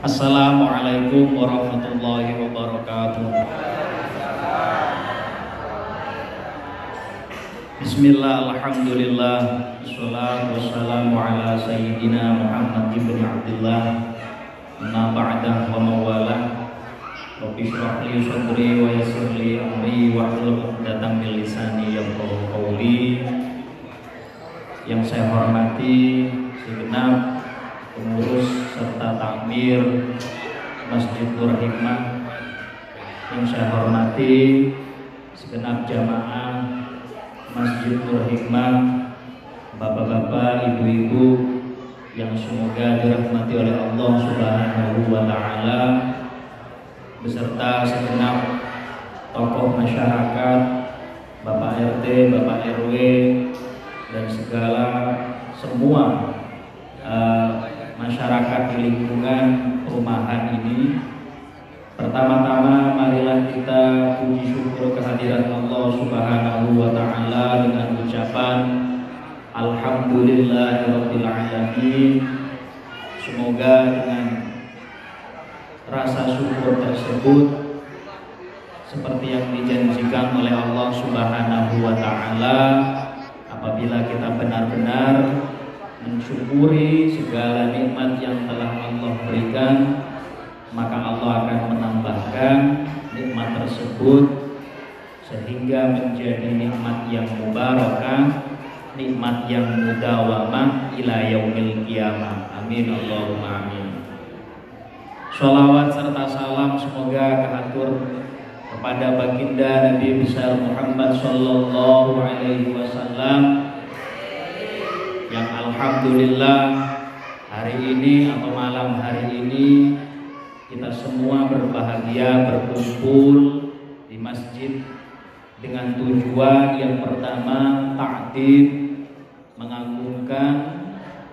Assalamualaikum warahmatullahi wabarakatuh. Bismillah, Alhamdulillah Assalatu wassalamu ala Sayyidina Muhammad ibn Abdullah Amma ba'dah wa mawala. Rabbi syrah li wa yassir amri wa hlul 'uqdatam min lisani yafqahu qawli. Yang saya hormati segenap pengurus serta takmir Masjid Nur Hikmah yang saya hormati segenap jamaah Masjid Nur Hikmah, bapak-bapak, ibu-ibu yang semoga dirahmati oleh Allah Subhanahu wa taala beserta segenap tokoh masyarakat, Bapak RT, Bapak RW dan segala semua uh, masyarakat di lingkungan perumahan ini Pertama-tama marilah kita puji syukur kehadiran Allah Subhanahu wa taala dengan ucapan Alhamdulillahirabbil alamin. Semoga dengan rasa syukur tersebut seperti yang dijanjikan oleh Allah Subhanahu wa taala apabila kita benar-benar mensyukuri segala nikmat yang telah Allah berikan maka Allah akan menambahkan nikmat tersebut sehingga menjadi nikmat yang mubarakah, nikmat yang mudawamah ila yaumil qiyamah. Amin Allahumma amin. Salawat serta salam semoga kehatur kepada baginda Nabi besar Muhammad sallallahu alaihi wasallam alhamdulillah hari ini atau malam hari ini kita semua berbahagia berkumpul di masjid dengan tujuan yang pertama ta'dib mengagungkan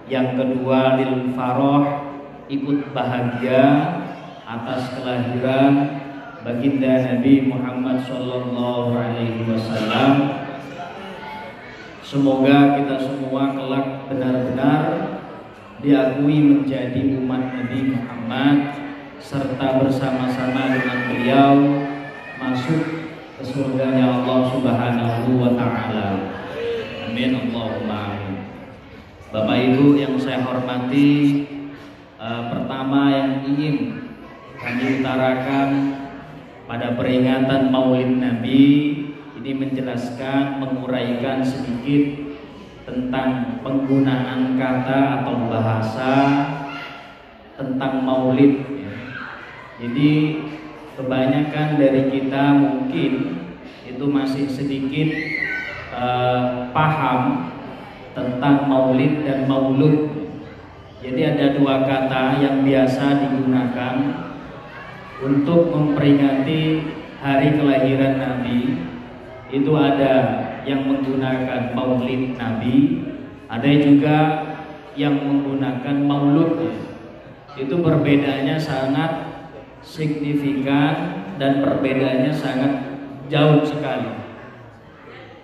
yang kedua lil faroh ikut bahagia atas kelahiran baginda Nabi Muhammad Shallallahu Alaihi Wasallam. Semoga kita semua kelak benar-benar diakui menjadi umat Nabi Muhammad serta bersama-sama dengan beliau masuk ke surganya Allah Subhanahu wa taala. Amin Allahumma. Bapak Ibu yang saya hormati, eh, pertama yang ingin kami utarakan pada peringatan Maulid Nabi ini menjelaskan menguraikan sedikit tentang penggunaan kata atau bahasa tentang maulid jadi kebanyakan dari kita mungkin itu masih sedikit uh, paham tentang maulid dan maulud. Jadi ada dua kata yang biasa digunakan untuk memperingati hari kelahiran Nabi. Itu ada yang menggunakan maulid Nabi, ada juga yang menggunakan maulud. Itu perbedaannya sangat signifikan dan perbedaannya sangat jauh sekali.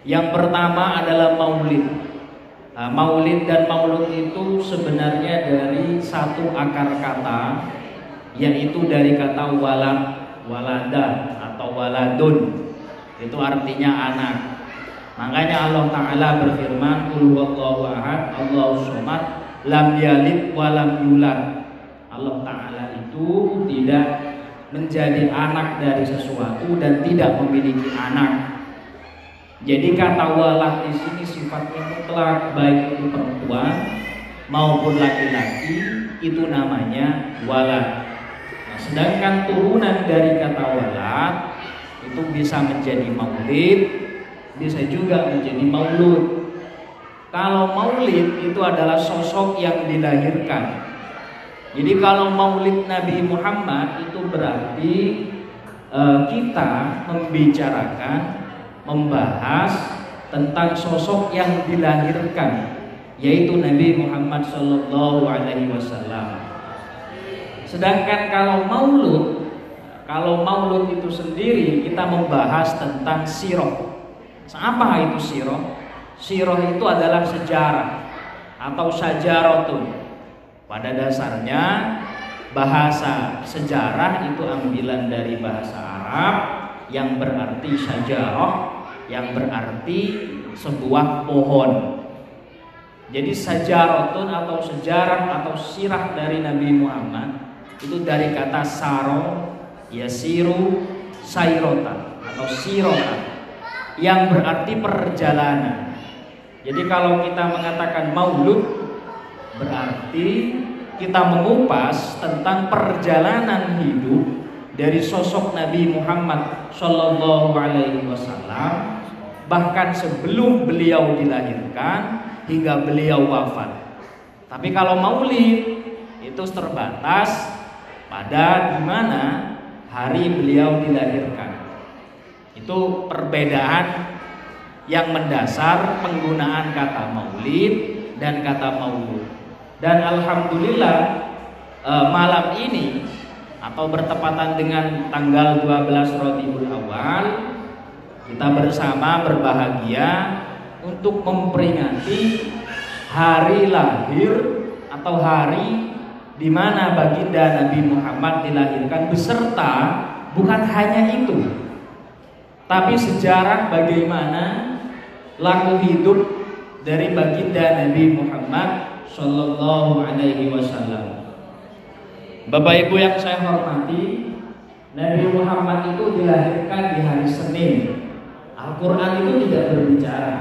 Yang pertama adalah maulid. Nah, maulid dan maulud itu sebenarnya dari satu akar kata yaitu dari kata walad, walada atau waladun. Itu artinya anak. Makanya Allah Ta'ala berfirman Qul huwallahu ahad, Allahu somad, lam yalid wa lam yulad. Allah Ta'ala itu tidak menjadi anak dari sesuatu dan tidak memiliki anak. Jadi kata walad di sini sifatnya mutlak baik itu perempuan maupun laki-laki itu namanya walad. Nah, sedangkan turunan dari kata walad itu bisa menjadi maulid, bisa juga menjadi maulud. Kalau maulid itu adalah sosok yang dilahirkan jadi kalau Maulid Nabi Muhammad itu berarti uh, kita membicarakan, membahas tentang sosok yang dilahirkan, yaitu Nabi Muhammad Shallallahu Alaihi Wasallam. Sedangkan kalau Maulud, kalau Maulud itu sendiri kita membahas tentang siroh. Apa itu siroh? Siroh itu adalah sejarah atau sajarotun pada dasarnya bahasa sejarah itu ambilan dari bahasa Arab yang berarti sajarah, yang berarti sebuah pohon. Jadi sajaratun atau sejarah atau sirah dari Nabi Muhammad itu dari kata saro, yasiru, sairota atau sirota yang berarti perjalanan. Jadi kalau kita mengatakan maulud berarti kita mengupas tentang perjalanan hidup dari sosok Nabi Muhammad Shallallahu Alaihi Wasallam bahkan sebelum beliau dilahirkan hingga beliau wafat. Tapi kalau maulid itu terbatas pada di mana hari beliau dilahirkan. Itu perbedaan yang mendasar penggunaan kata maulid dan kata maulud. Dan alhamdulillah eh, malam ini atau bertepatan dengan tanggal 12 Rabiul Awal kita bersama berbahagia untuk memperingati hari lahir atau hari di mana baginda Nabi Muhammad dilahirkan beserta bukan hanya itu tapi sejarah bagaimana laku hidup dari baginda Nabi Muhammad Shallallahu Alaihi Wasallam. Bapak Ibu yang saya hormati, Nabi Muhammad itu dilahirkan di hari Senin. Al-Quran itu tidak berbicara.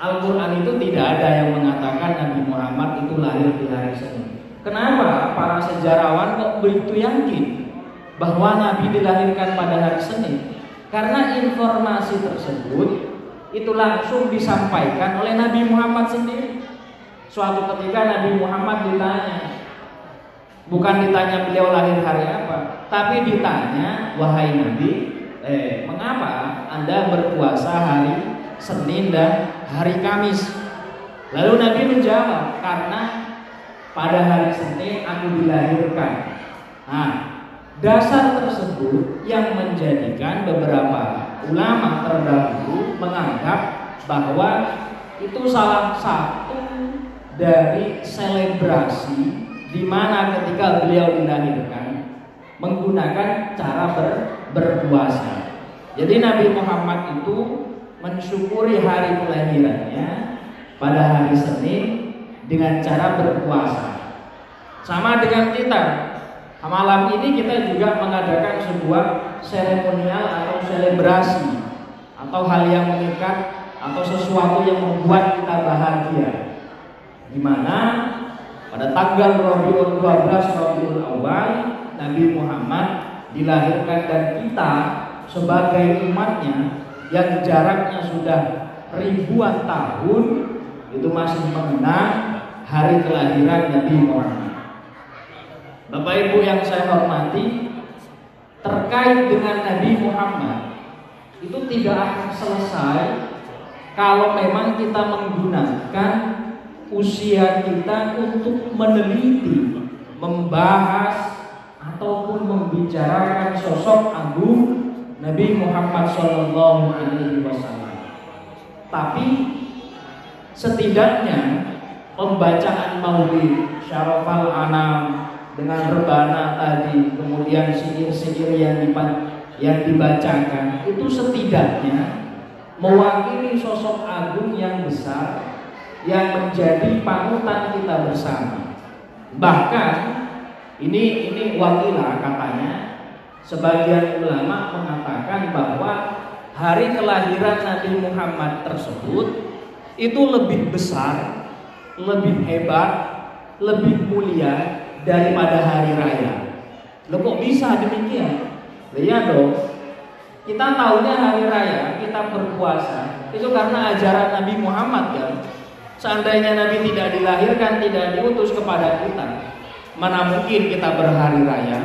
Al-Quran itu tidak ada yang mengatakan Nabi Muhammad itu lahir di hari Senin. Kenapa para sejarawan kok begitu yakin bahwa Nabi dilahirkan pada hari Senin? Karena informasi tersebut itu langsung disampaikan oleh Nabi Muhammad sendiri. Suatu ketika Nabi Muhammad ditanya, bukan ditanya beliau lahir hari apa, tapi ditanya, wahai Nabi, eh, mengapa Anda berpuasa hari Senin dan hari Kamis? Lalu Nabi menjawab, karena pada hari Senin aku dilahirkan. Nah, dasar tersebut yang menjadikan beberapa ulama terdahulu menganggap bahwa itu salah satu dari selebrasi di mana ketika beliau dilahirkan menggunakan cara ber, berpuasa. Jadi Nabi Muhammad itu mensyukuri hari kelahirannya pada hari Senin dengan cara berpuasa. Sama dengan kita. Malam ini kita juga mengadakan sebuah seremonial atau selebrasi atau hal yang mengikat atau sesuatu yang membuat kita bahagia di mana pada tanggal Rabiul 12 Rabiul Awal Nabi Muhammad dilahirkan dan kita sebagai umatnya yang jaraknya sudah ribuan tahun itu masih mengenang hari kelahiran Nabi Muhammad. Bapak Ibu yang saya hormati, terkait dengan Nabi Muhammad itu tidak akan selesai kalau memang kita menggunakan usia kita untuk meneliti, membahas ataupun membicarakan sosok agung Nabi Muhammad Shallallahu Alaihi Wasallam. Tapi setidaknya pembacaan maulid syarafal anam dengan rebana tadi, kemudian sihir-sihir yang yang dibacakan itu setidaknya mewakili sosok agung yang besar yang menjadi panutan kita bersama. Bahkan ini ini wakilah katanya sebagian ulama mengatakan bahwa hari kelahiran Nabi Muhammad tersebut itu lebih besar, lebih hebat, lebih mulia daripada hari raya. Loh kok bisa demikian? Iya dong. Kita tahunya hari raya, kita berpuasa itu karena ajaran Nabi Muhammad kan. Seandainya Nabi tidak dilahirkan, tidak diutus kepada kita, mana mungkin kita berhari raya,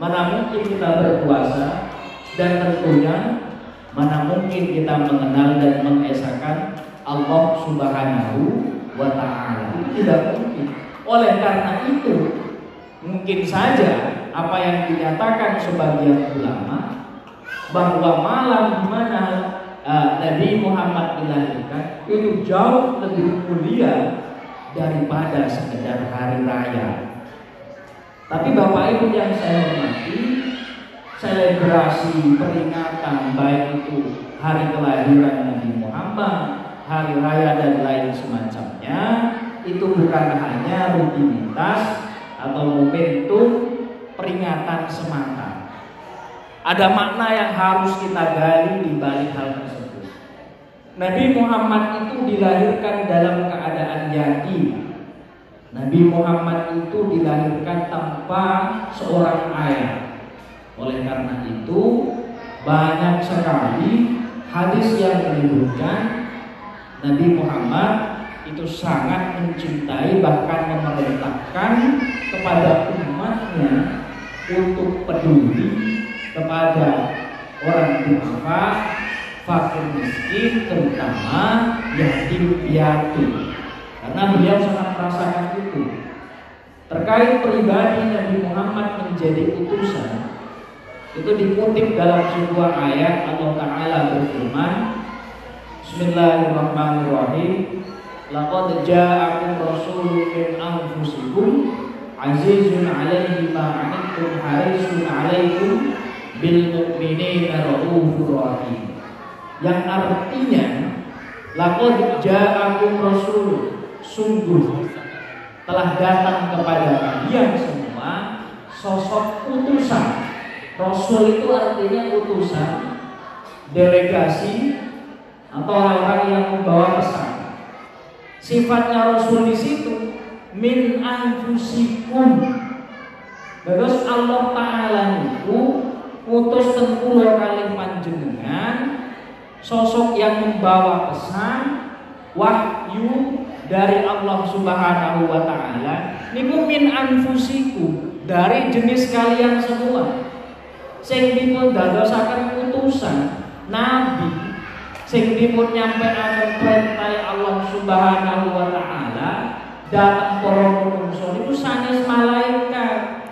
mana mungkin kita berpuasa, dan tentunya mana mungkin kita mengenal dan mengesahkan Allah Subhanahu wa taala. Tidak mungkin. Oleh karena itu, mungkin saja apa yang dinyatakan sebagian ulama bahwa malam di mana uh, Nabi Muhammad dilahirkan itu jauh lebih mulia daripada sekedar hari raya. Tapi Bapak Ibu yang saya hormati, selebrasi peringatan baik itu hari kelahiran Nabi Muhammad, hari raya dan lain semacamnya, itu bukan hanya rutinitas atau momentum peringatan semata. Ada makna yang harus kita gali di balik hal tersebut. Nabi Muhammad itu dilahirkan dalam keadaan yatim Nabi Muhammad itu dilahirkan tanpa seorang ayah. Oleh karena itu, banyak sekali hadis yang menyebutkan Nabi Muhammad itu sangat mencintai bahkan memerintahkan kepada umatnya untuk peduli kepada orang tua, fakir miskin, terutama yatim piatu. Karena beliau sangat merasakan itu. Terkait pribadi Nabi Muhammad menjadi utusan, itu dikutip dalam sebuah ayat Allah Ta'ala berfirman Bismillahirrahmanirrahim Laqad ja'akum rasulun min anfusikum Azizun alaihi ma'anittum harisun alaikum Bil mu'minina ra'ufur rahim Yang artinya Laqad ja'akum rasulun sungguh telah datang kepada kalian semua sosok utusan. Rasul itu artinya utusan, delegasi atau orang-orang yang membawa pesan. Sifatnya Rasul di situ min anfusikum. Terus Allah Taala itu utus tengkulo kali panjenengan sosok yang membawa pesan wahyu dari Allah Subhanahu wa taala niku min anfusiku dari jenis kalian semua sing dipun dadosaken utusan nabi sing dipun nyampaikan perintah Allah Subhanahu wa taala datang para manungsa niku sanes malaikat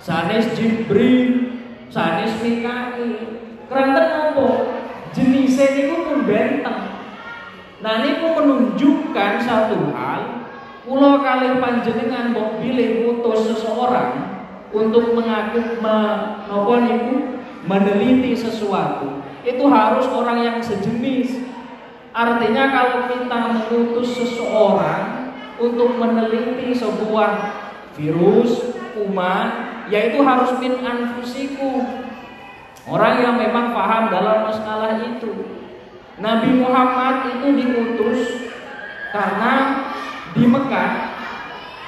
sanes Jibril sanes Mikail. Kerenten apa? Jenisnya niku pun benteng. Nah ini pun menunjukkan satu hal Pulau kali panjenengan mau pilih mutus seseorang untuk mengaku menoponiku meneliti sesuatu itu harus orang yang sejenis. Artinya kalau kita mengutus seseorang untuk meneliti sebuah virus kuman yaitu harus min anfusiku. Orang yang memang paham dalam masalah itu. Nabi Muhammad itu diutus karena di Mekah.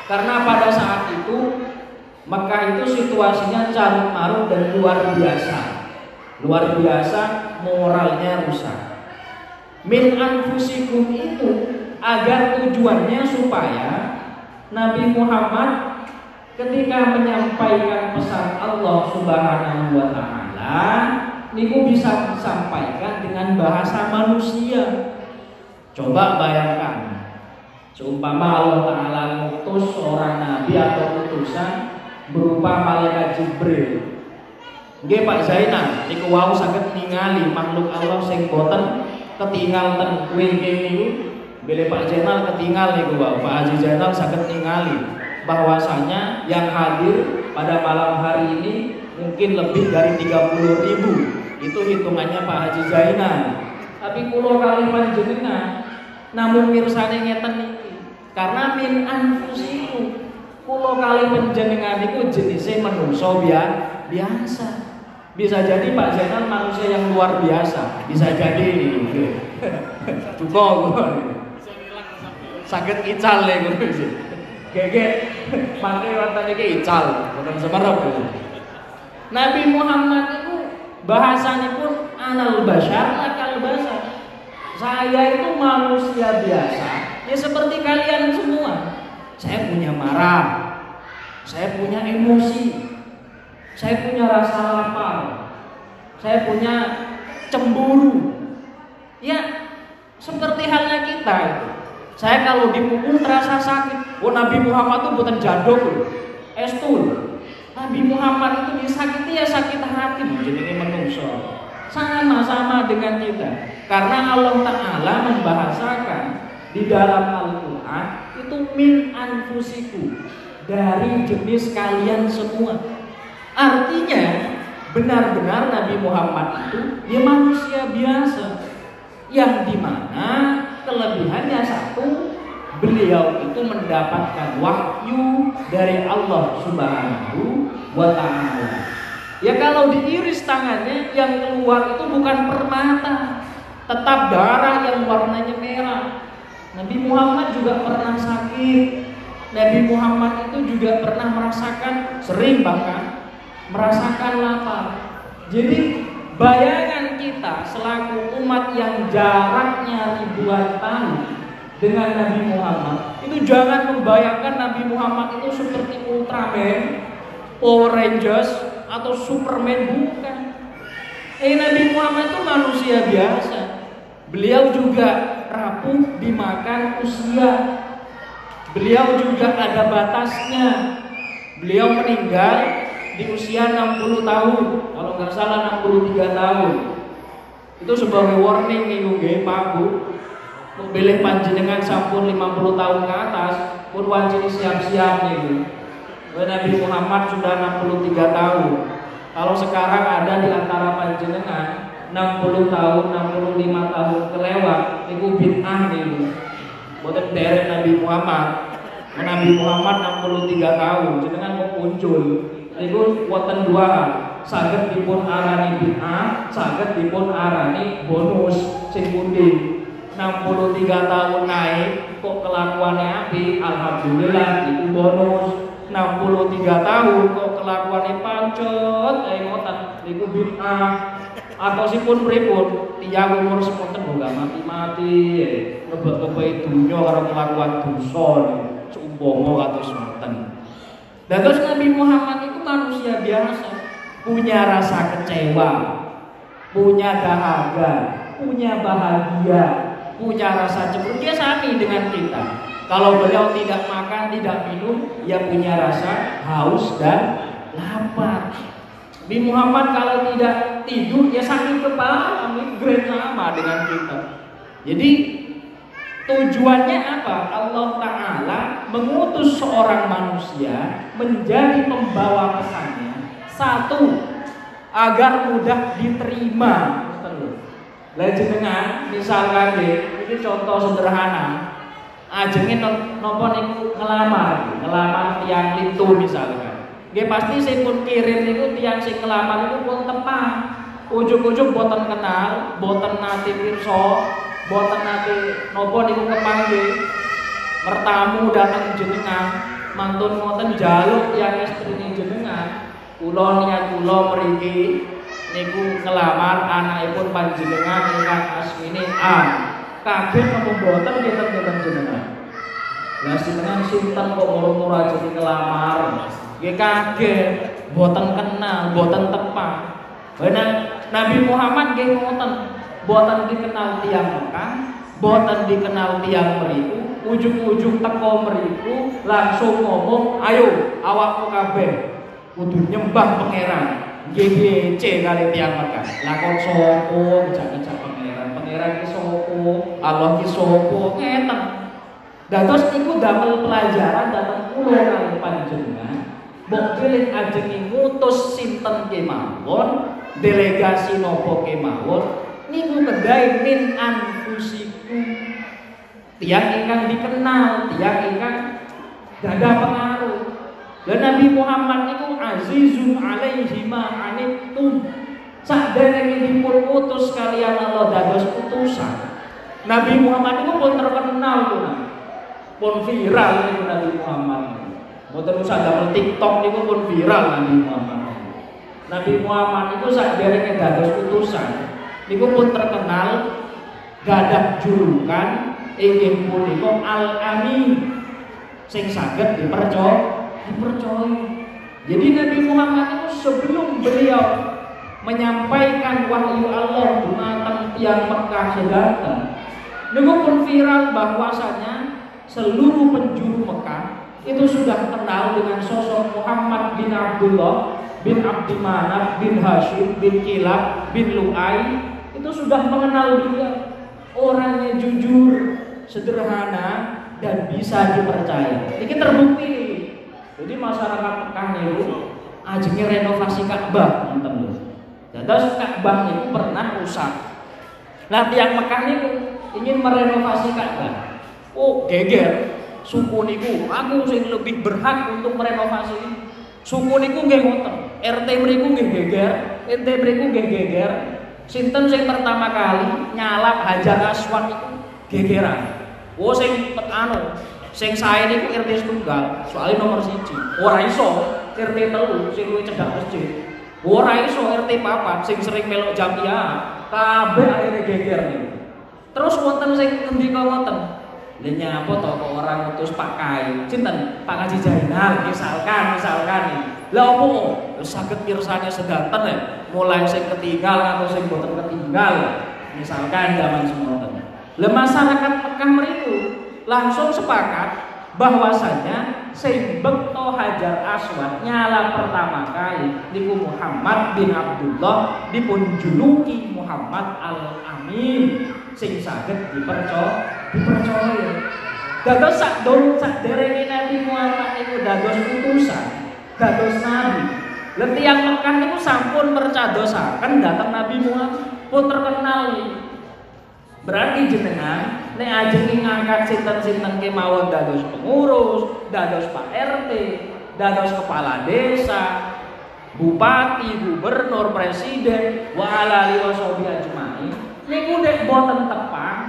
Karena pada saat itu Mekah itu situasinya carut marut dan luar biasa. Luar biasa moralnya rusak min anfusikum itu agar tujuannya supaya Nabi Muhammad ketika menyampaikan pesan Allah Subhanahu wa taala niku bisa disampaikan dengan bahasa manusia. Coba bayangkan, seumpama Allah Ta'ala mengutus seorang nabi atau utusan berupa malaikat Jibril. Nggih Pak Zainal, niku wau saged ningali makhluk Allah sing boten ketinggal ten wingking niku. Bila Pak Zainal ketinggal niku wau, Pak Haji Zainal saged ningali bahwasanya yang hadir pada malam hari ini mungkin lebih dari 30 ribu. Itu hitungannya Pak Haji Zainal tapi kulo kali panjenengan namun mirsane ngeten niki karena min anfusiku kulo kali panjenengan itu jenisnya menungso biasa bisa jadi Pak Zainal manusia yang luar biasa. Bisa jadi. Cukup sakit ical ya gue Gege, pakai wartanya ke ical, bukan semerap. Nabi Muhammad itu bahasanya pun anal bashar akal basar. Saya itu manusia biasa, ya seperti kalian semua. Saya punya marah, saya punya emosi, saya punya rasa lapar, saya punya cemburu. Ya, seperti halnya kita. Saya kalau dipukul terasa sakit. Oh Nabi Muhammad itu bukan jaduk, estul. Nabi Muhammad itu disakiti ya sakit hati jadi menungso. Sama-sama dengan kita. Karena Allah Ta'ala membahasakan di dalam Al-Quran itu min anfusiku dari jenis kalian semua. Artinya benar-benar Nabi Muhammad itu dia manusia biasa yang di mana kelebihannya satu beliau itu mendapatkan wahyu dari Allah Subhanahu wa taala. Ya kalau diiris tangannya yang keluar itu bukan permata, tetap darah yang warnanya merah. Nabi Muhammad juga pernah sakit. Nabi Muhammad itu juga pernah merasakan sering bahkan merasakan lapar. Jadi bayangan kita selaku umat yang jaraknya ribuan tahun dengan Nabi Muhammad itu jangan membayangkan Nabi Muhammad itu seperti Ultraman, Power Rangers atau Superman bukan. Eh Nabi Muhammad itu manusia biasa. Beliau juga rapuh dimakan usia. Beliau juga ada batasnya. Beliau meninggal di usia 60 tahun, kalau nggak salah 63 tahun. Itu sebagai warning nih Pak Bu. Pilih panjenengan sampun 50 tahun ke atas pun wajib siap-siap nih Nabi Muhammad sudah 63 tahun. Kalau sekarang ada di antara panjenengan 60 tahun, 65 tahun kelewat itu bid'ah nih Bukan dari Nabi Muhammad. Nabi Muhammad 63 tahun jenengan mau muncul itu wonten dua saged dipun arani bid'ah saged dipun arani bonus sing pundi? 63 tahun naik kok kelakuannya api alhamdulillah itu bonus. 63 tahun kok kelakuannya pancet? Kayak ngotan itu bid'ah atau si pun pripun tiang umur semonten gak mati-mati. Ngebet-ngebet dunia karena kelakuan dosa seumpama atau semonten dan terus Nabi Muhammad manusia biasa punya rasa kecewa punya dahaga punya bahagia punya rasa cemburu, dia sami dengan kita. Kalau beliau tidak makan, tidak minum, dia punya rasa haus dan lapar. Nabi Muhammad kalau tidak tidur, ya sakit kepala, migrain sama dengan kita. Jadi tujuannya apa? Allah Ta'ala mengutus seorang manusia menjadi pembawa pesannya. Satu, agar mudah diterima lah jenengan misalkan deh, ini contoh sederhana. Ajengin nopo niku ngelamar, ngelamar tiang itu misalkan. Nggih pasti sing pun kirim niku tiang sing ngelamar itu pun tepang. Ujung-ujung boten kenal, boten nate pirsa, boten nate nopo niku kepanggih. Mertamu datang jenengan, mantun ngoten jaluk tiang istrine jenengan. Kula niat kula mriki niku ngelamar anakipun panjenengan ingkang asmine A. Kaget napa mboten kinten-kinten jenengan. Lah jenengan sinten kok murmur aja di ngelamar. Nggih kaget, mboten kenal, mboten tepat. Benar Nabi Muhammad nggih ngoten, mboten dikenal tiang Mekah, mboten dikenal tiang meriku, ujung-ujung teko meriku langsung ngomong, "Ayo awakmu kabeh kudu nyembah pangeran." GBC kali tiang Mekah. Lakon sopo, ngejak-ngejak pangeran. Pangeran ki sopo, Allah ki sopo, ngeten. Dan terus iku damel pelajaran datang pulau kali panjenengan. Mbok pilih ajeng ngutus sinten kemawon, delegasi nopo kemawon, niku kedai min anfusiku. Tiang ingkang dikenal, tiang ingkang gadah pengaruh. Dan Nabi Muhammad itu azizun alaihi ma anittum. Sadene dipun utus kalian Allah dados utusan. Nabi Muhammad itu pun terkenal tuh. Pun viral itu Nabi Muhammad. Mboten usah damel TikTok niku pun viral Nabi Muhammad. Nabi Muhammad itu sadene dados utusan. Niku pun terkenal gadah julukan ingin punika Al Amin sing saged dipercaya dipercaya. Jadi Nabi Muhammad itu sebelum beliau menyampaikan wahyu Allah dumateng tiang Mekah sedatan, niku pun viral bahwasanya seluruh penjuru Mekah itu sudah kenal dengan sosok Muhammad bin Abdullah bin Abdi Manaf bin Hashim bin Kilab bin Lu'ai itu sudah mengenal dia orangnya jujur sederhana dan bisa dipercaya ini terbukti Jadi masyarakat Mekah niku ajenge renovasi Ka'bah ngoten lho. Dados Ka'bah niku pernah rusak. Nah, tiang Mekah niku ingin merenovasi Ka'bah. Oh, geger. Suku niku, aku sing lebih berhak untuk merenovasi. Suku niku ngoten. RT mriku nggih geger, RT mriku nggih geger. Sinten sing pertama kali nyalap Hajar Aswad itu gegeran. Oh sing anu Sing sae niku RT setunggal, soalnya nomor siji. Ora iso RT telu sing luwih cedhak masjid. Ora iso RT papat sing sering melok jamiah, kabeh akhirnya geger niku. Terus wonten sing ngendika wonten, Lha nyapa to kok orang ngutus Pak Kai? Cinten Pak Haji Jainal misalkan misalkan nih. Lah opo saged pirsane sedanten ya? Mulai sing ketinggal atau sing boten ketinggal. Misalkan zaman semonten. Lah masyarakat Mekah mriku langsung sepakat bahwasanya bekto Hajar Aswad nyala pertama kali di Muhammad bin Abdullah dipun juluki Muhammad Al Amin sing saged dipercaya dipercaya dados sak dong sak derenge Nabi Muhammad itu dados utusan dados nabi Letiang Mekah itu sampun mercadosaken datang Nabi Muhammad pun terkenal Berarti jenengan nek ajeng ngangkat sinten-sinten kemawon dados pengurus, dados Pak RT, dados kepala desa, bupati, gubernur, presiden, wa ala alihi ajmain. Niku boten tepang,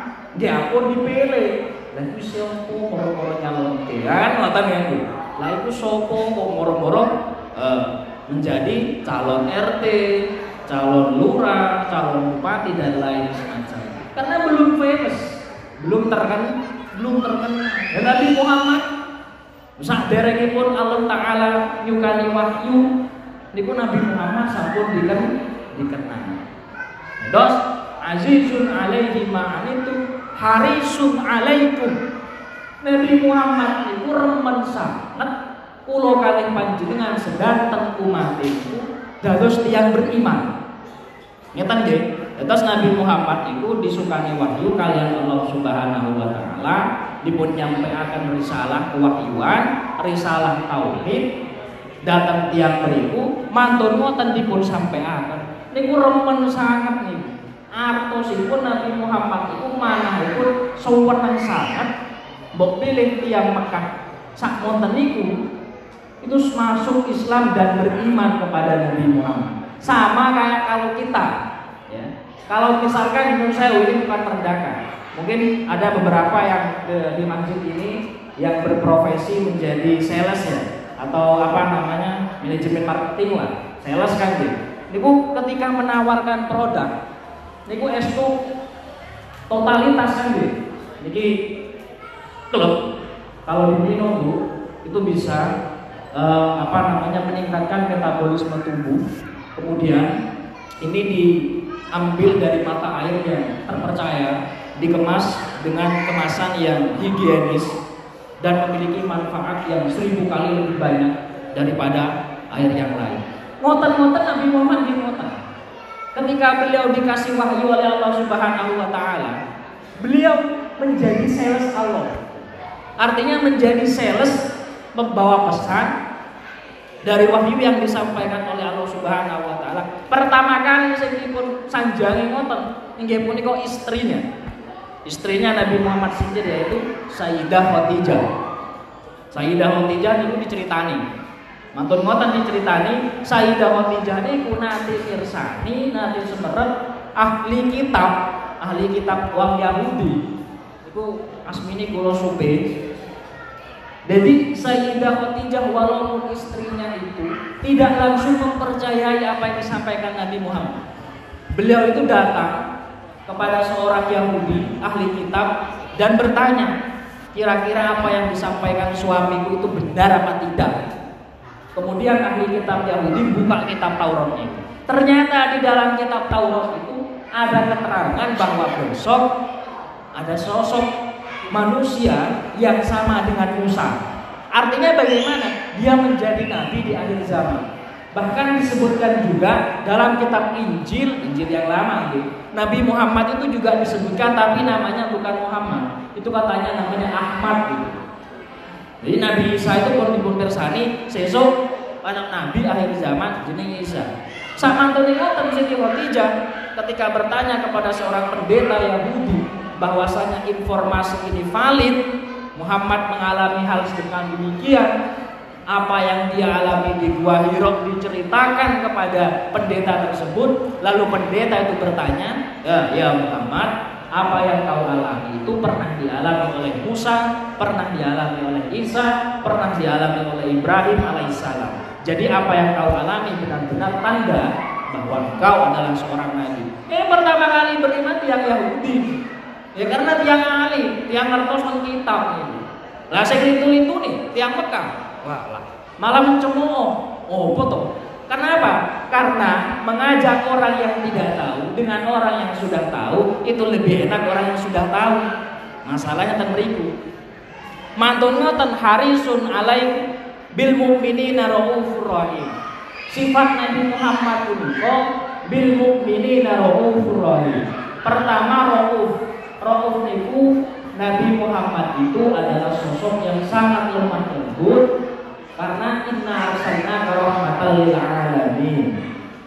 pun dipilih. Lah iku sapa moro-moro nyalonke? Kan ngoten ya, Bu. Lah iku sapa kok moro-moro uh, menjadi calon RT, calon lurah, calon bupati dan lain semacamnya karena belum famous, belum terkenal, belum terkenal. Dan Nabi Muhammad sak pun Allah taala nyukani wahyu niku Nabi Muhammad sampun diken dikenal. Dos azizun alaihi itu harisun alaikum. Nabi Muhammad itu remen sangat kula kalih panjenengan sedanten umat itu dados tiang beriman. Ngeten nggih? Terus Nabi Muhammad itu disukani wahyu kalian Allah Subhanahu wa taala dipun nyampaikan risalah kewahyuan, risalah tauhid datang tiang beriku mantun ngoten dipun sampaikan. Niku remen sangat nih. Artosipun Nabi Muhammad itu manahipun sewenang sangat mbok pilih tiang Mekah sak monten niku itu masuk Islam dan beriman kepada Nabi Muhammad. Sama kayak kalau kita ya kalau misalkan menurut saya ini bukan merendahkan. Mungkin ada beberapa yang di, di masjid ini yang berprofesi menjadi sales ya atau apa namanya manajemen marketing lah. Sales kan gitu. Niku ketika menawarkan produk, niku estu totalitas kan gitu. Jadi klub kalau di Bu itu bisa uh, apa namanya meningkatkan metabolisme tubuh. Kemudian ini di ambil dari mata air yang terpercaya, dikemas dengan kemasan yang higienis dan memiliki manfaat yang seribu kali lebih banyak daripada air yang lain. Ngoten-ngoten Nabi Muhammad di ngoten. Ketika beliau dikasih wahyu oleh Allah Subhanahu wa taala, beliau menjadi sales Allah. Artinya menjadi sales membawa pesan dari wahyu yang disampaikan oleh Allah Subhanahu wa taala. Pertama kali sing dipun sanjangi ngoten inggih punika istrinya. Istrinya Nabi Muhammad sendiri yaitu Sayyidah Khadijah. Sayyidah Khadijah niku diceritani. Mantun ngoten diceritani Sayyidah Khadijah niku nate mirsani, nate semeret ahli kitab, ahli kitab wong Yahudi. Iku asmini kula supe jadi Sayyidah Khadijah walaupun istrinya itu tidak langsung mempercayai apa yang disampaikan Nabi Muhammad. Beliau itu datang kepada seorang Yahudi ahli kitab dan bertanya, kira-kira apa yang disampaikan suamiku itu benar apa tidak? Kemudian ahli kitab Yahudi buka kitab Taurat itu. Ternyata di dalam kitab Taurat itu ada keterangan bahwa besok ada sosok manusia yang sama dengan Musa. Artinya bagaimana? Dia menjadi nabi di akhir zaman. Bahkan disebutkan juga dalam kitab Injil, Injil yang lama gitu. Nabi Muhammad itu juga disebutkan tapi namanya bukan Muhammad. Itu katanya namanya Ahmad gitu. Jadi Nabi Isa itu pun dipun persani sesuk anak Nabi akhir zaman jenenge Isa. Sak mantune ngoten Siti Khadijah ketika bertanya kepada seorang pendeta Yahudi bahwasanya informasi ini valid, Muhammad mengalami hal sedemikian demikian, apa yang dia alami di Gua Hiro diceritakan kepada pendeta tersebut, lalu pendeta itu bertanya, ya, ya Muhammad, apa yang kau alami itu pernah dialami oleh Musa, pernah dialami oleh Isa, pernah dialami oleh Ibrahim alaihissalam. Jadi apa yang kau alami benar-benar tanda bahwa kau adalah seorang nabi. Ini pertama kali beriman tiang Yahudi. Ya karena tiang Ali, tiang ngertos kitab ini. Lah saya itu itu nih, tiang Mekah. Wah lah, malah mencemooh. Oh, foto. Kenapa? Karena mengajak orang yang tidak tahu dengan orang yang sudah tahu itu lebih enak orang yang sudah tahu. Masalahnya tentang beriku. Mantun ngoten harisun alaik bil mu'minina raufur rahim. Sifat Nabi Muhammad punika bil mu'minina raufur rahim. Pertama rauf. Rauf niku Nabi Muhammad itu adalah sosok yang sangat lemah lembut karena inna arsalna rahmatan lil alamin.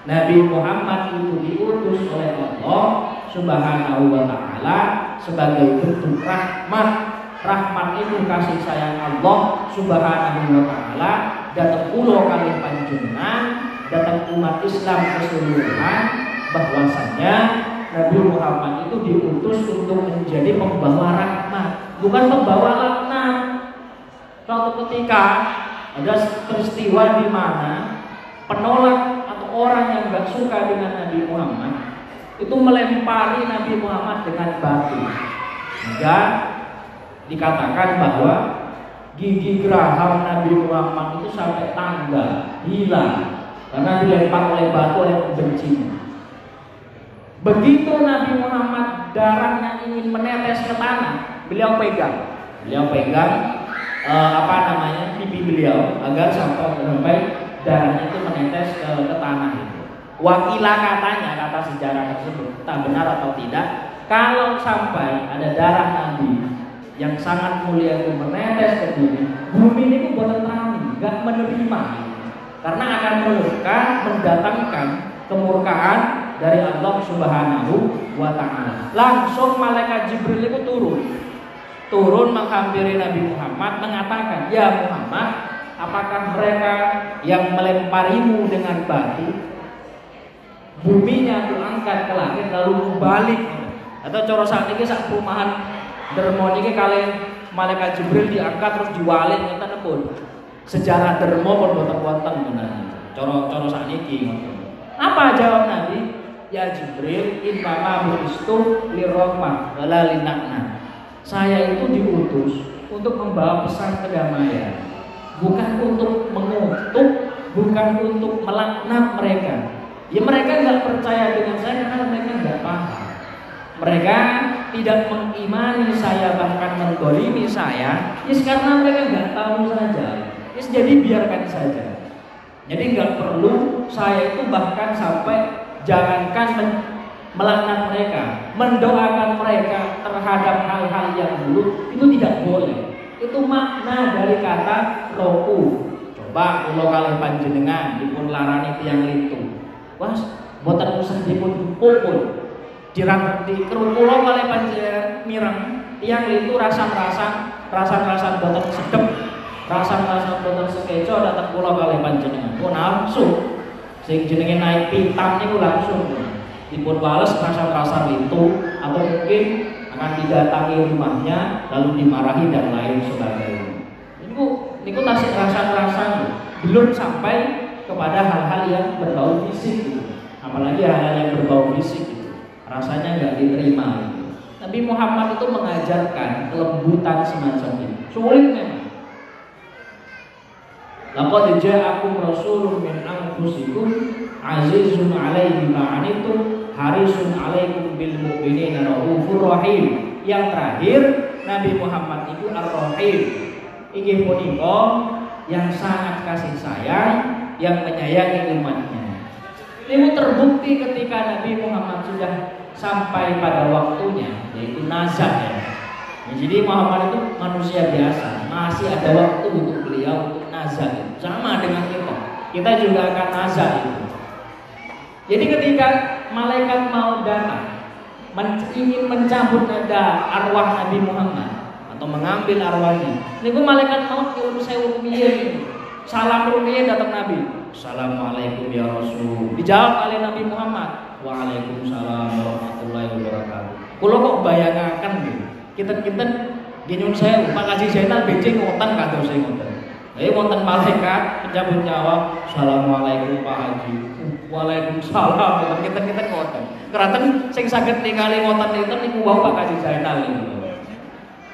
Nabi Muhammad itu diutus oleh Allah Subhanahu wa taala sebagai bentuk rahmat. Rahmat itu kasih sayang Allah Subhanahu wa taala datang pulau kali panjenengan, datang umat Islam keseluruhan bahwasanya Nabi Muhammad itu diutus untuk menjadi pembawa rahmat, bukan pembawa laknat. Suatu ketika ada peristiwa di mana penolak atau orang yang gak suka dengan Nabi Muhammad itu melempari Nabi Muhammad dengan batu. Hingga dikatakan bahwa gigi geraham Nabi Muhammad itu sampai tangga hilang karena dilempar oleh batu oleh pembencinya. Begitu Nabi Muhammad darahnya ingin menetes ke tanah, beliau pegang. Beliau pegang uh, apa namanya pipi beliau agar sampai sampai darahnya itu menetes ke, ke tanah itu. Wakilah katanya kata sejarah tersebut tak benar atau tidak. Kalau sampai ada darah Nabi yang sangat mulia itu menetes ke bumi, bumi ini buatan tani, nggak menerima karena akan meluka mendatangkan kemurkaan dari Allah Subhanahu wa taala. Langsung malaikat Jibril itu turun. Turun menghampiri Nabi Muhammad mengatakan, "Ya Muhammad, apakah mereka yang melemparimu dengan batu? Buminya diangkat ke langit lalu balik atau coro saat ini saat perumahan dermo ini kalian malaikat Jibril diangkat terus diwalin kita pun sejarah dermo pun boten wonten coro coro saat ini apa jawab Nabi ya Jibril innama buistu lirahmah wala linakna saya itu diutus untuk membawa pesan kedamaian, bukan untuk mengutuk, bukan untuk melaknat mereka. Ya mereka nggak percaya dengan saya karena mereka nggak paham. Mereka tidak mengimani saya bahkan menggolimi saya, ya karena mereka nggak tahu saja. Ya jadi biarkan saja. Jadi nggak perlu saya itu bahkan sampai jangankan melaknat mereka, mendoakan mereka terhadap hal-hal yang dulu itu tidak boleh. Itu makna dari kata roku. Coba kalau kalian panjenengan dipun larani tiang itu. Wah, boten usah dipun pukul. Dirang di kerukulo kalian panjenengan mireng tiang itu rasa-rasa rasa-rasa boten sedep rasa-rasa boten sekeco datang pulau kalian panjenengan. Oh nafsu sing jenenge naik pitam niku langsung dipun wales rasa-rasa itu atau mungkin akan didatangi rumahnya lalu dimarahi dan lain sebagainya. Ini niku tasik rasa-rasa belum sampai kepada hal-hal yang berbau fisik gitu. Apalagi hal-hal yang berbau fisik gitu. Rasanya nggak diterima gitu. Tapi Muhammad itu mengajarkan kelembutan semacam ini. Sulit memang. Laqad ja'akum rasulun min anfusikum azizun 'alaihi ma harisun alaikum bil mu'minina raufur rahim. Yang terakhir Nabi Muhammad itu ar-rahim. Inggih punika yang sangat kasih sayang, yang menyayangi umatnya. Ini terbukti ketika Nabi Muhammad sudah sampai pada waktunya, yaitu nazar ya. Jadi Muhammad itu manusia biasa, masih ada waktu untuk beliau untuk nazar. Sama dengan kita, kita juga akan nazar itu. Jadi ketika malaikat mau datang, men ingin mencabut nada arwah Nabi Muhammad atau mengambil arwahnya, ini pun malaikat mau nyuruh saya rumiyin. Salam rumiyin datang Nabi. Assalamualaikum ya Rasul. Dijawab oleh Nabi Muhammad. Waalaikumsalam warahmatullahi wabarakatuh. Kalau kok bayangkan gitu, kita kita gini saya Pak Haji Zainal becing ngotan kata saya ngotan. Jadi wonten malaikat pencabut nyawa. Assalamualaikum Pak Haji. Waalaikumsalam. Kita kita ngoten. Keraton sing saged ningali wonten itu niku wau Pak Haji Zainal niku.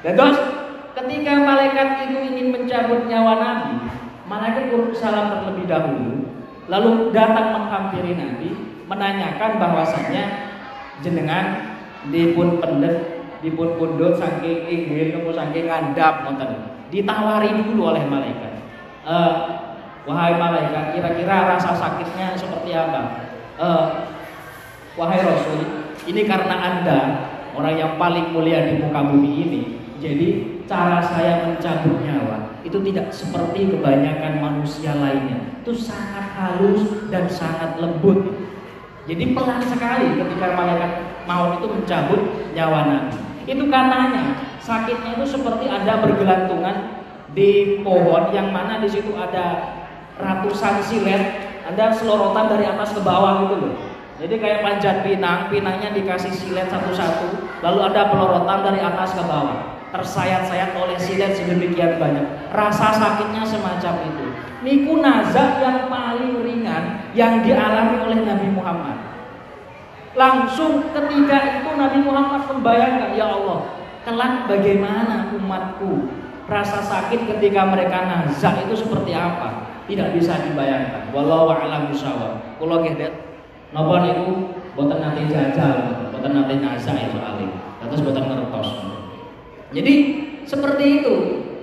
Dan terus ketika malaikat itu ingin mencabut nyawa Nabi, malaikat salam terlebih dahulu, lalu datang menghampiri Nabi, menanyakan bahwasannya jenengan dipun pendet, dipun pundut saking inggil nopo saking ngandap ngoten. Ditawari dulu oleh malaikat. E, wahai malaikat, kira-kira rasa sakitnya seperti apa? E, wahai Rasul, ini karena Anda orang yang paling mulia di muka bumi ini. Jadi cara saya mencabut nyawa itu tidak seperti kebanyakan manusia lainnya. Itu sangat halus dan sangat lembut. Jadi pelan sekali ketika malaikat maut itu mencabut nyawa Nabi. Itu katanya sakitnya itu seperti ada bergelantungan di pohon yang mana di situ ada ratusan silet, ada selorotan dari atas ke bawah gitu loh. Jadi kayak panjat pinang, pinangnya dikasih silet satu-satu, lalu ada pelorotan dari atas ke bawah. Tersayat-sayat oleh silet sedemikian banyak. Rasa sakitnya semacam itu. Niku nazak yang paling ringan yang dialami oleh Nabi Muhammad. Langsung ketika itu Nabi Muhammad membayangkan, ya Allah, kelak bagaimana umatku? Rasa sakit ketika mereka nazak itu seperti apa? Tidak bisa dibayangkan. Walau a'lam bishawab. Kula nggih Napa niku boten nate jajal, boten nate nyasa ya soalnya. Terus boten ngertos. Jadi seperti itu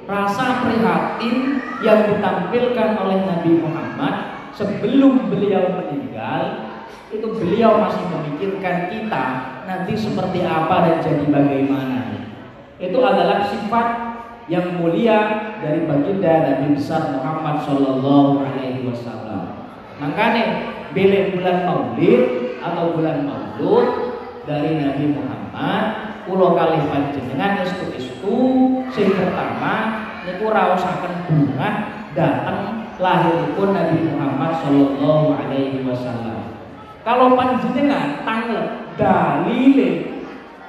rasa prihatin yang ditampilkan oleh Nabi Muhammad sebelum beliau meninggal itu beliau masih memikirkan kita nanti seperti apa dan jadi bagaimana. Itu adalah sifat yang mulia dari baginda Nabi besar Muhammad Shallallahu Alaihi Wasallam. Makanya pilih bulan Maulid atau bulan Maulud dari Nabi Muhammad pulau kali panjenengan istu istu sing pertama niku raosaken bunga datang lahiripun Nabi Muhammad Shallallahu Alaihi Wasallam. Kalau panjenengan tanglet dalile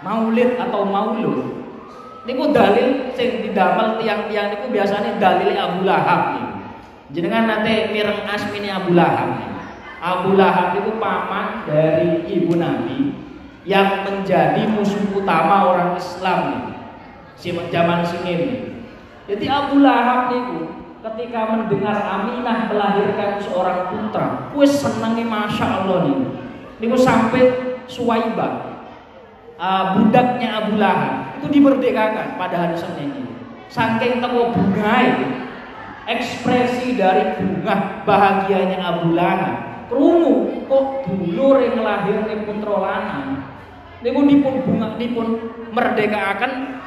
maulid atau maulud niku dalil sing didamel tiang-tiang niku biasanya dalil Abu Lahab nih. Jenengan nanti mireng asmini Abu Lahab nih. Abu Lahab itu paman dari ibu Nabi yang menjadi musuh utama orang Islam nih. Si zaman sini Jadi Abu Lahab itu ketika mendengar Aminah melahirkan seorang putra, wis senengnya masya Allah nih. Niku sampai Suwaibah uh, budaknya Abu Lahab itu dimerdekakan pada hari Senin ini. Saking teko bunga itu, ekspresi dari bunga bahagianya Abu Lahab. Krungu kok dulur yang lahir ning putra lanang? Niku dipun bunga dipun merdekakan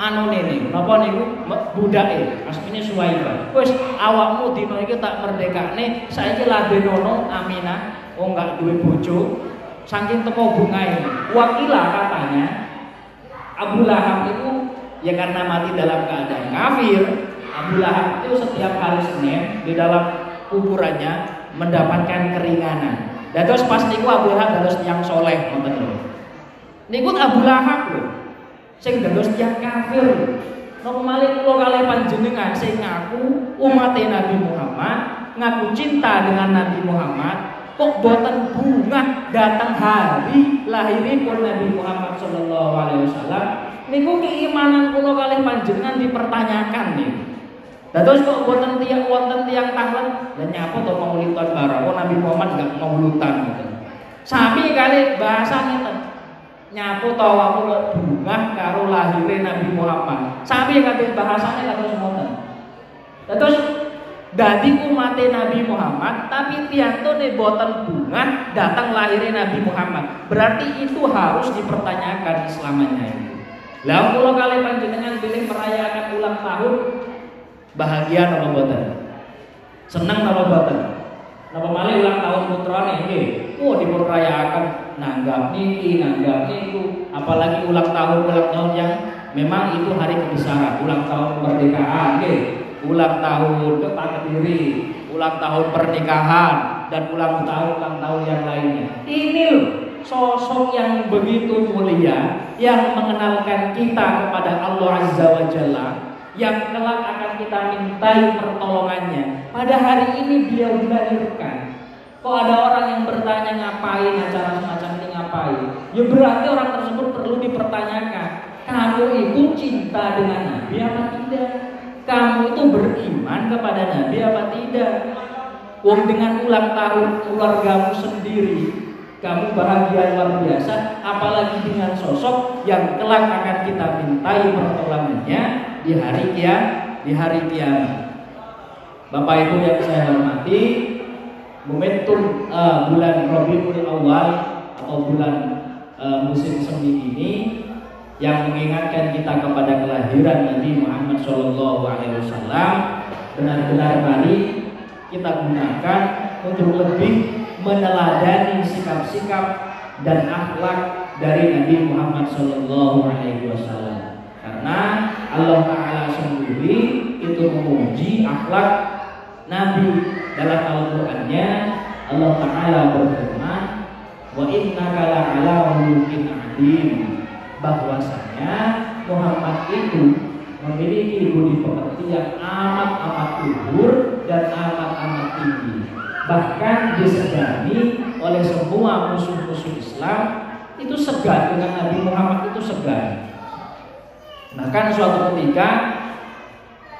anu nene napa niku? Budake asmine Suwaibah wis awakmu dina iki tak merdekane saiki ladenono Aminah. Oh enggak duwe bojo. Saking teko bungae wakila katanya Abu Lahab itu ya karena mati dalam keadaan kafir Abu Lahab itu setiap hari Senin di dalam kuburannya mendapatkan keringanan. Dan terus pas niku Abu Lahab dados yang soleh lho. Niku Abu Lahab lho. Sing dados yang kafir. Malih kula kalih panjenengan sing ngaku umat Nabi Muhammad, ngaku cinta dengan Nabi Muhammad, kok boten bunga datang hari lahiripun Nabi Muhammad sallallahu alaihi wasallam niku keimanan kula kalih panjenengan dipertanyakan nih. Dados kok wonten tiang wonten tiang tahun dan nyapa to maulidan barang. Oh Nabi Muhammad enggak maulutan gitu. Sami kali bahasa ngeten. Nyapu aku kok bunga karo lahirnya Nabi Muhammad. Sami kali bahasane kados ngoten. Dados dadi umat Nabi Muhammad tapi tianto ne boten bunga datang lahirnya Nabi Muhammad. Berarti itu harus dipertanyakan selamanya itu. Lah kula kali panjenengan pilih merayakan ulang tahun Bahagia apa boten? Senang apa boten? Napa malih ulang tahun putrane nggih. Oh diperrayakan nanggap niki, nanggap niku, apalagi ulang tahun ulang tahun yang memang itu hari kebesaran, ulang tahun kemerdekaan nggih. Ulang tahun Kota Kediri, ulang tahun pernikahan dan ulang tahun ulang tahun yang lainnya. Ini loh sosok yang begitu mulia yang mengenalkan kita kepada Allah Azza wa Jalla yang kelak akan kita mintai pertolongannya. Pada hari ini beliau dilahirkan. Kok ada orang yang bertanya ngapain acara semacam ini ngapain? Ya berarti orang tersebut perlu dipertanyakan. Kamu itu cinta dengan Nabi apa tidak? Kamu itu beriman kepada Nabi apa tidak? Wong dengan ulang tahun keluargamu sendiri kamu bahagia luar biasa, apalagi dengan sosok yang kelak akan kita mintai pertolongannya di hari kiamat. Di hari kiamat. Bapak Ibu yang saya hormati, momentum uh, bulan Rabiul Awal atau bulan uh, musim semi ini yang mengingatkan kita kepada kelahiran Nabi Muhammad SAW benar-benar mari kita gunakan untuk lebih meneladani sikap-sikap dan akhlak dari Nabi Muhammad Wasallam. Karena Allah Taala sendiri itu memuji akhlak Nabi dalam Al-Qur'annya Allah Taala berfirman wa inna kala ala mungkin adim bahwasanya Muhammad itu memiliki budi pekerti yang amat amat luhur dan amat amat tinggi. Bahkan disegani oleh semua musuh-musuh Islam itu segan dengan Nabi Muhammad itu segan bahkan suatu ketika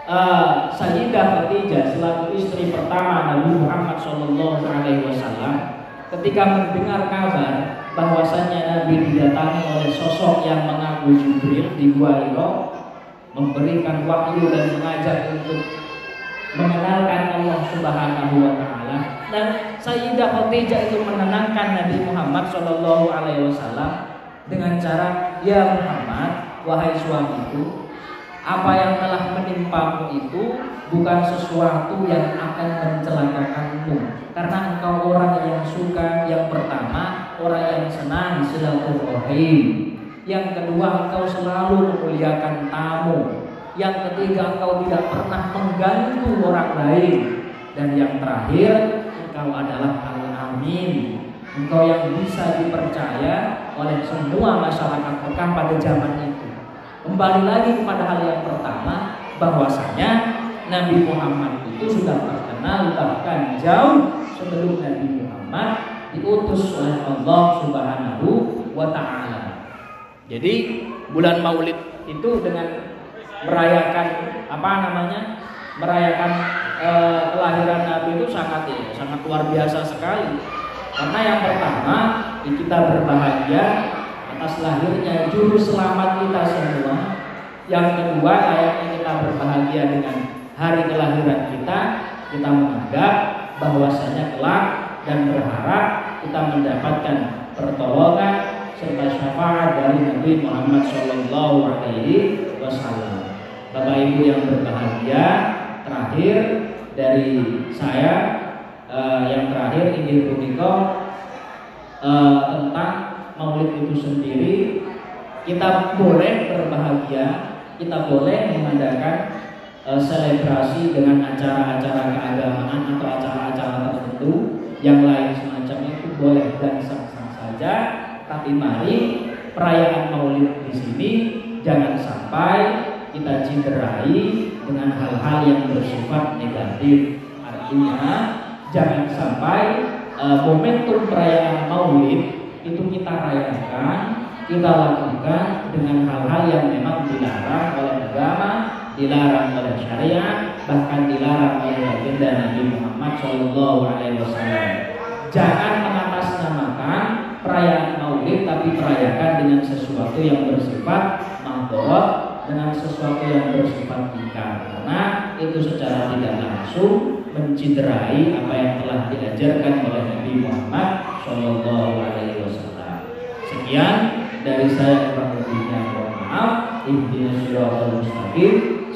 uh, Sayyidah Khadijah selaku istri pertama Nabi Muhammad Shallallahu Alaihi Wasallam ketika mendengar kabar bahwasanya Nabi didatangi oleh sosok yang mengaku Jibril di Gua memberikan wahyu dan mengajak untuk mengenalkan Allah Subhanahu wa taala. Dan Sayyidah Khadijah itu menenangkan Nabi Muhammad Shallallahu alaihi wasallam dengan cara ya Muhammad wahai suamiku apa yang telah menimpamu itu bukan sesuatu yang akan mencelakakanmu silaturahim yang kedua engkau selalu memuliakan tamu. Yang ketiga engkau tidak pernah mengganggu orang lain. Dan yang terakhir engkau adalah al-amin. Engkau yang bisa dipercaya oleh semua masyarakat Mekah pada zaman itu. Kembali lagi kepada hal yang pertama bahwasanya Nabi Muhammad itu sudah terkenal bahkan jauh sebelum Nabi Muhammad diutus oleh Allah Subhanahu wa taala. Jadi bulan Maulid itu dengan merayakan apa namanya? merayakan eh, kelahiran Nabi itu sangat ya, sangat luar biasa sekali. Karena yang pertama kita berbahagia atas lahirnya juru selamat kita semua. Yang kedua ayatnya kita berbahagia dengan hari kelahiran kita. Kita menganggap bahwasanya kelak dan berharap kita mendapatkan pertolongan serta syafaat dari Nabi Muhammad Shallallahu Alaihi Wasallam. Bapak Ibu yang berbahagia, terakhir dari saya uh, yang terakhir ingin punika uh, tentang Maulid itu sendiri kita boleh berbahagia kita boleh mengadakan uh, selebrasi dengan acara-acara keagamaan atau acara-acara tertentu yang lain semacam itu boleh dan sah-sah saja tapi mari perayaan Maulid di sini jangan sampai kita cederai dengan hal-hal yang bersifat negatif. Artinya jangan sampai uh, momentum perayaan Maulid itu kita rayakan, kita lakukan dengan hal-hal yang memang dilarang oleh agama, dilarang oleh syariat, bahkan dilarang oleh baginda Nabi Muhammad Shallallahu Alaihi Wasallam. Jangan mengatasnamakan perayaan Maulid, tapi perayakan dengan sesuatu yang bersifat mahdorat dengan sesuatu yang bersifat ingkar karena itu secara tidak langsung menciderai apa yang telah diajarkan oleh Nabi Muhammad Shallallahu Alaihi Wasallam. Sekian dari saya kurang lebihnya mohon maaf. Ihdinas siratal mustaqim.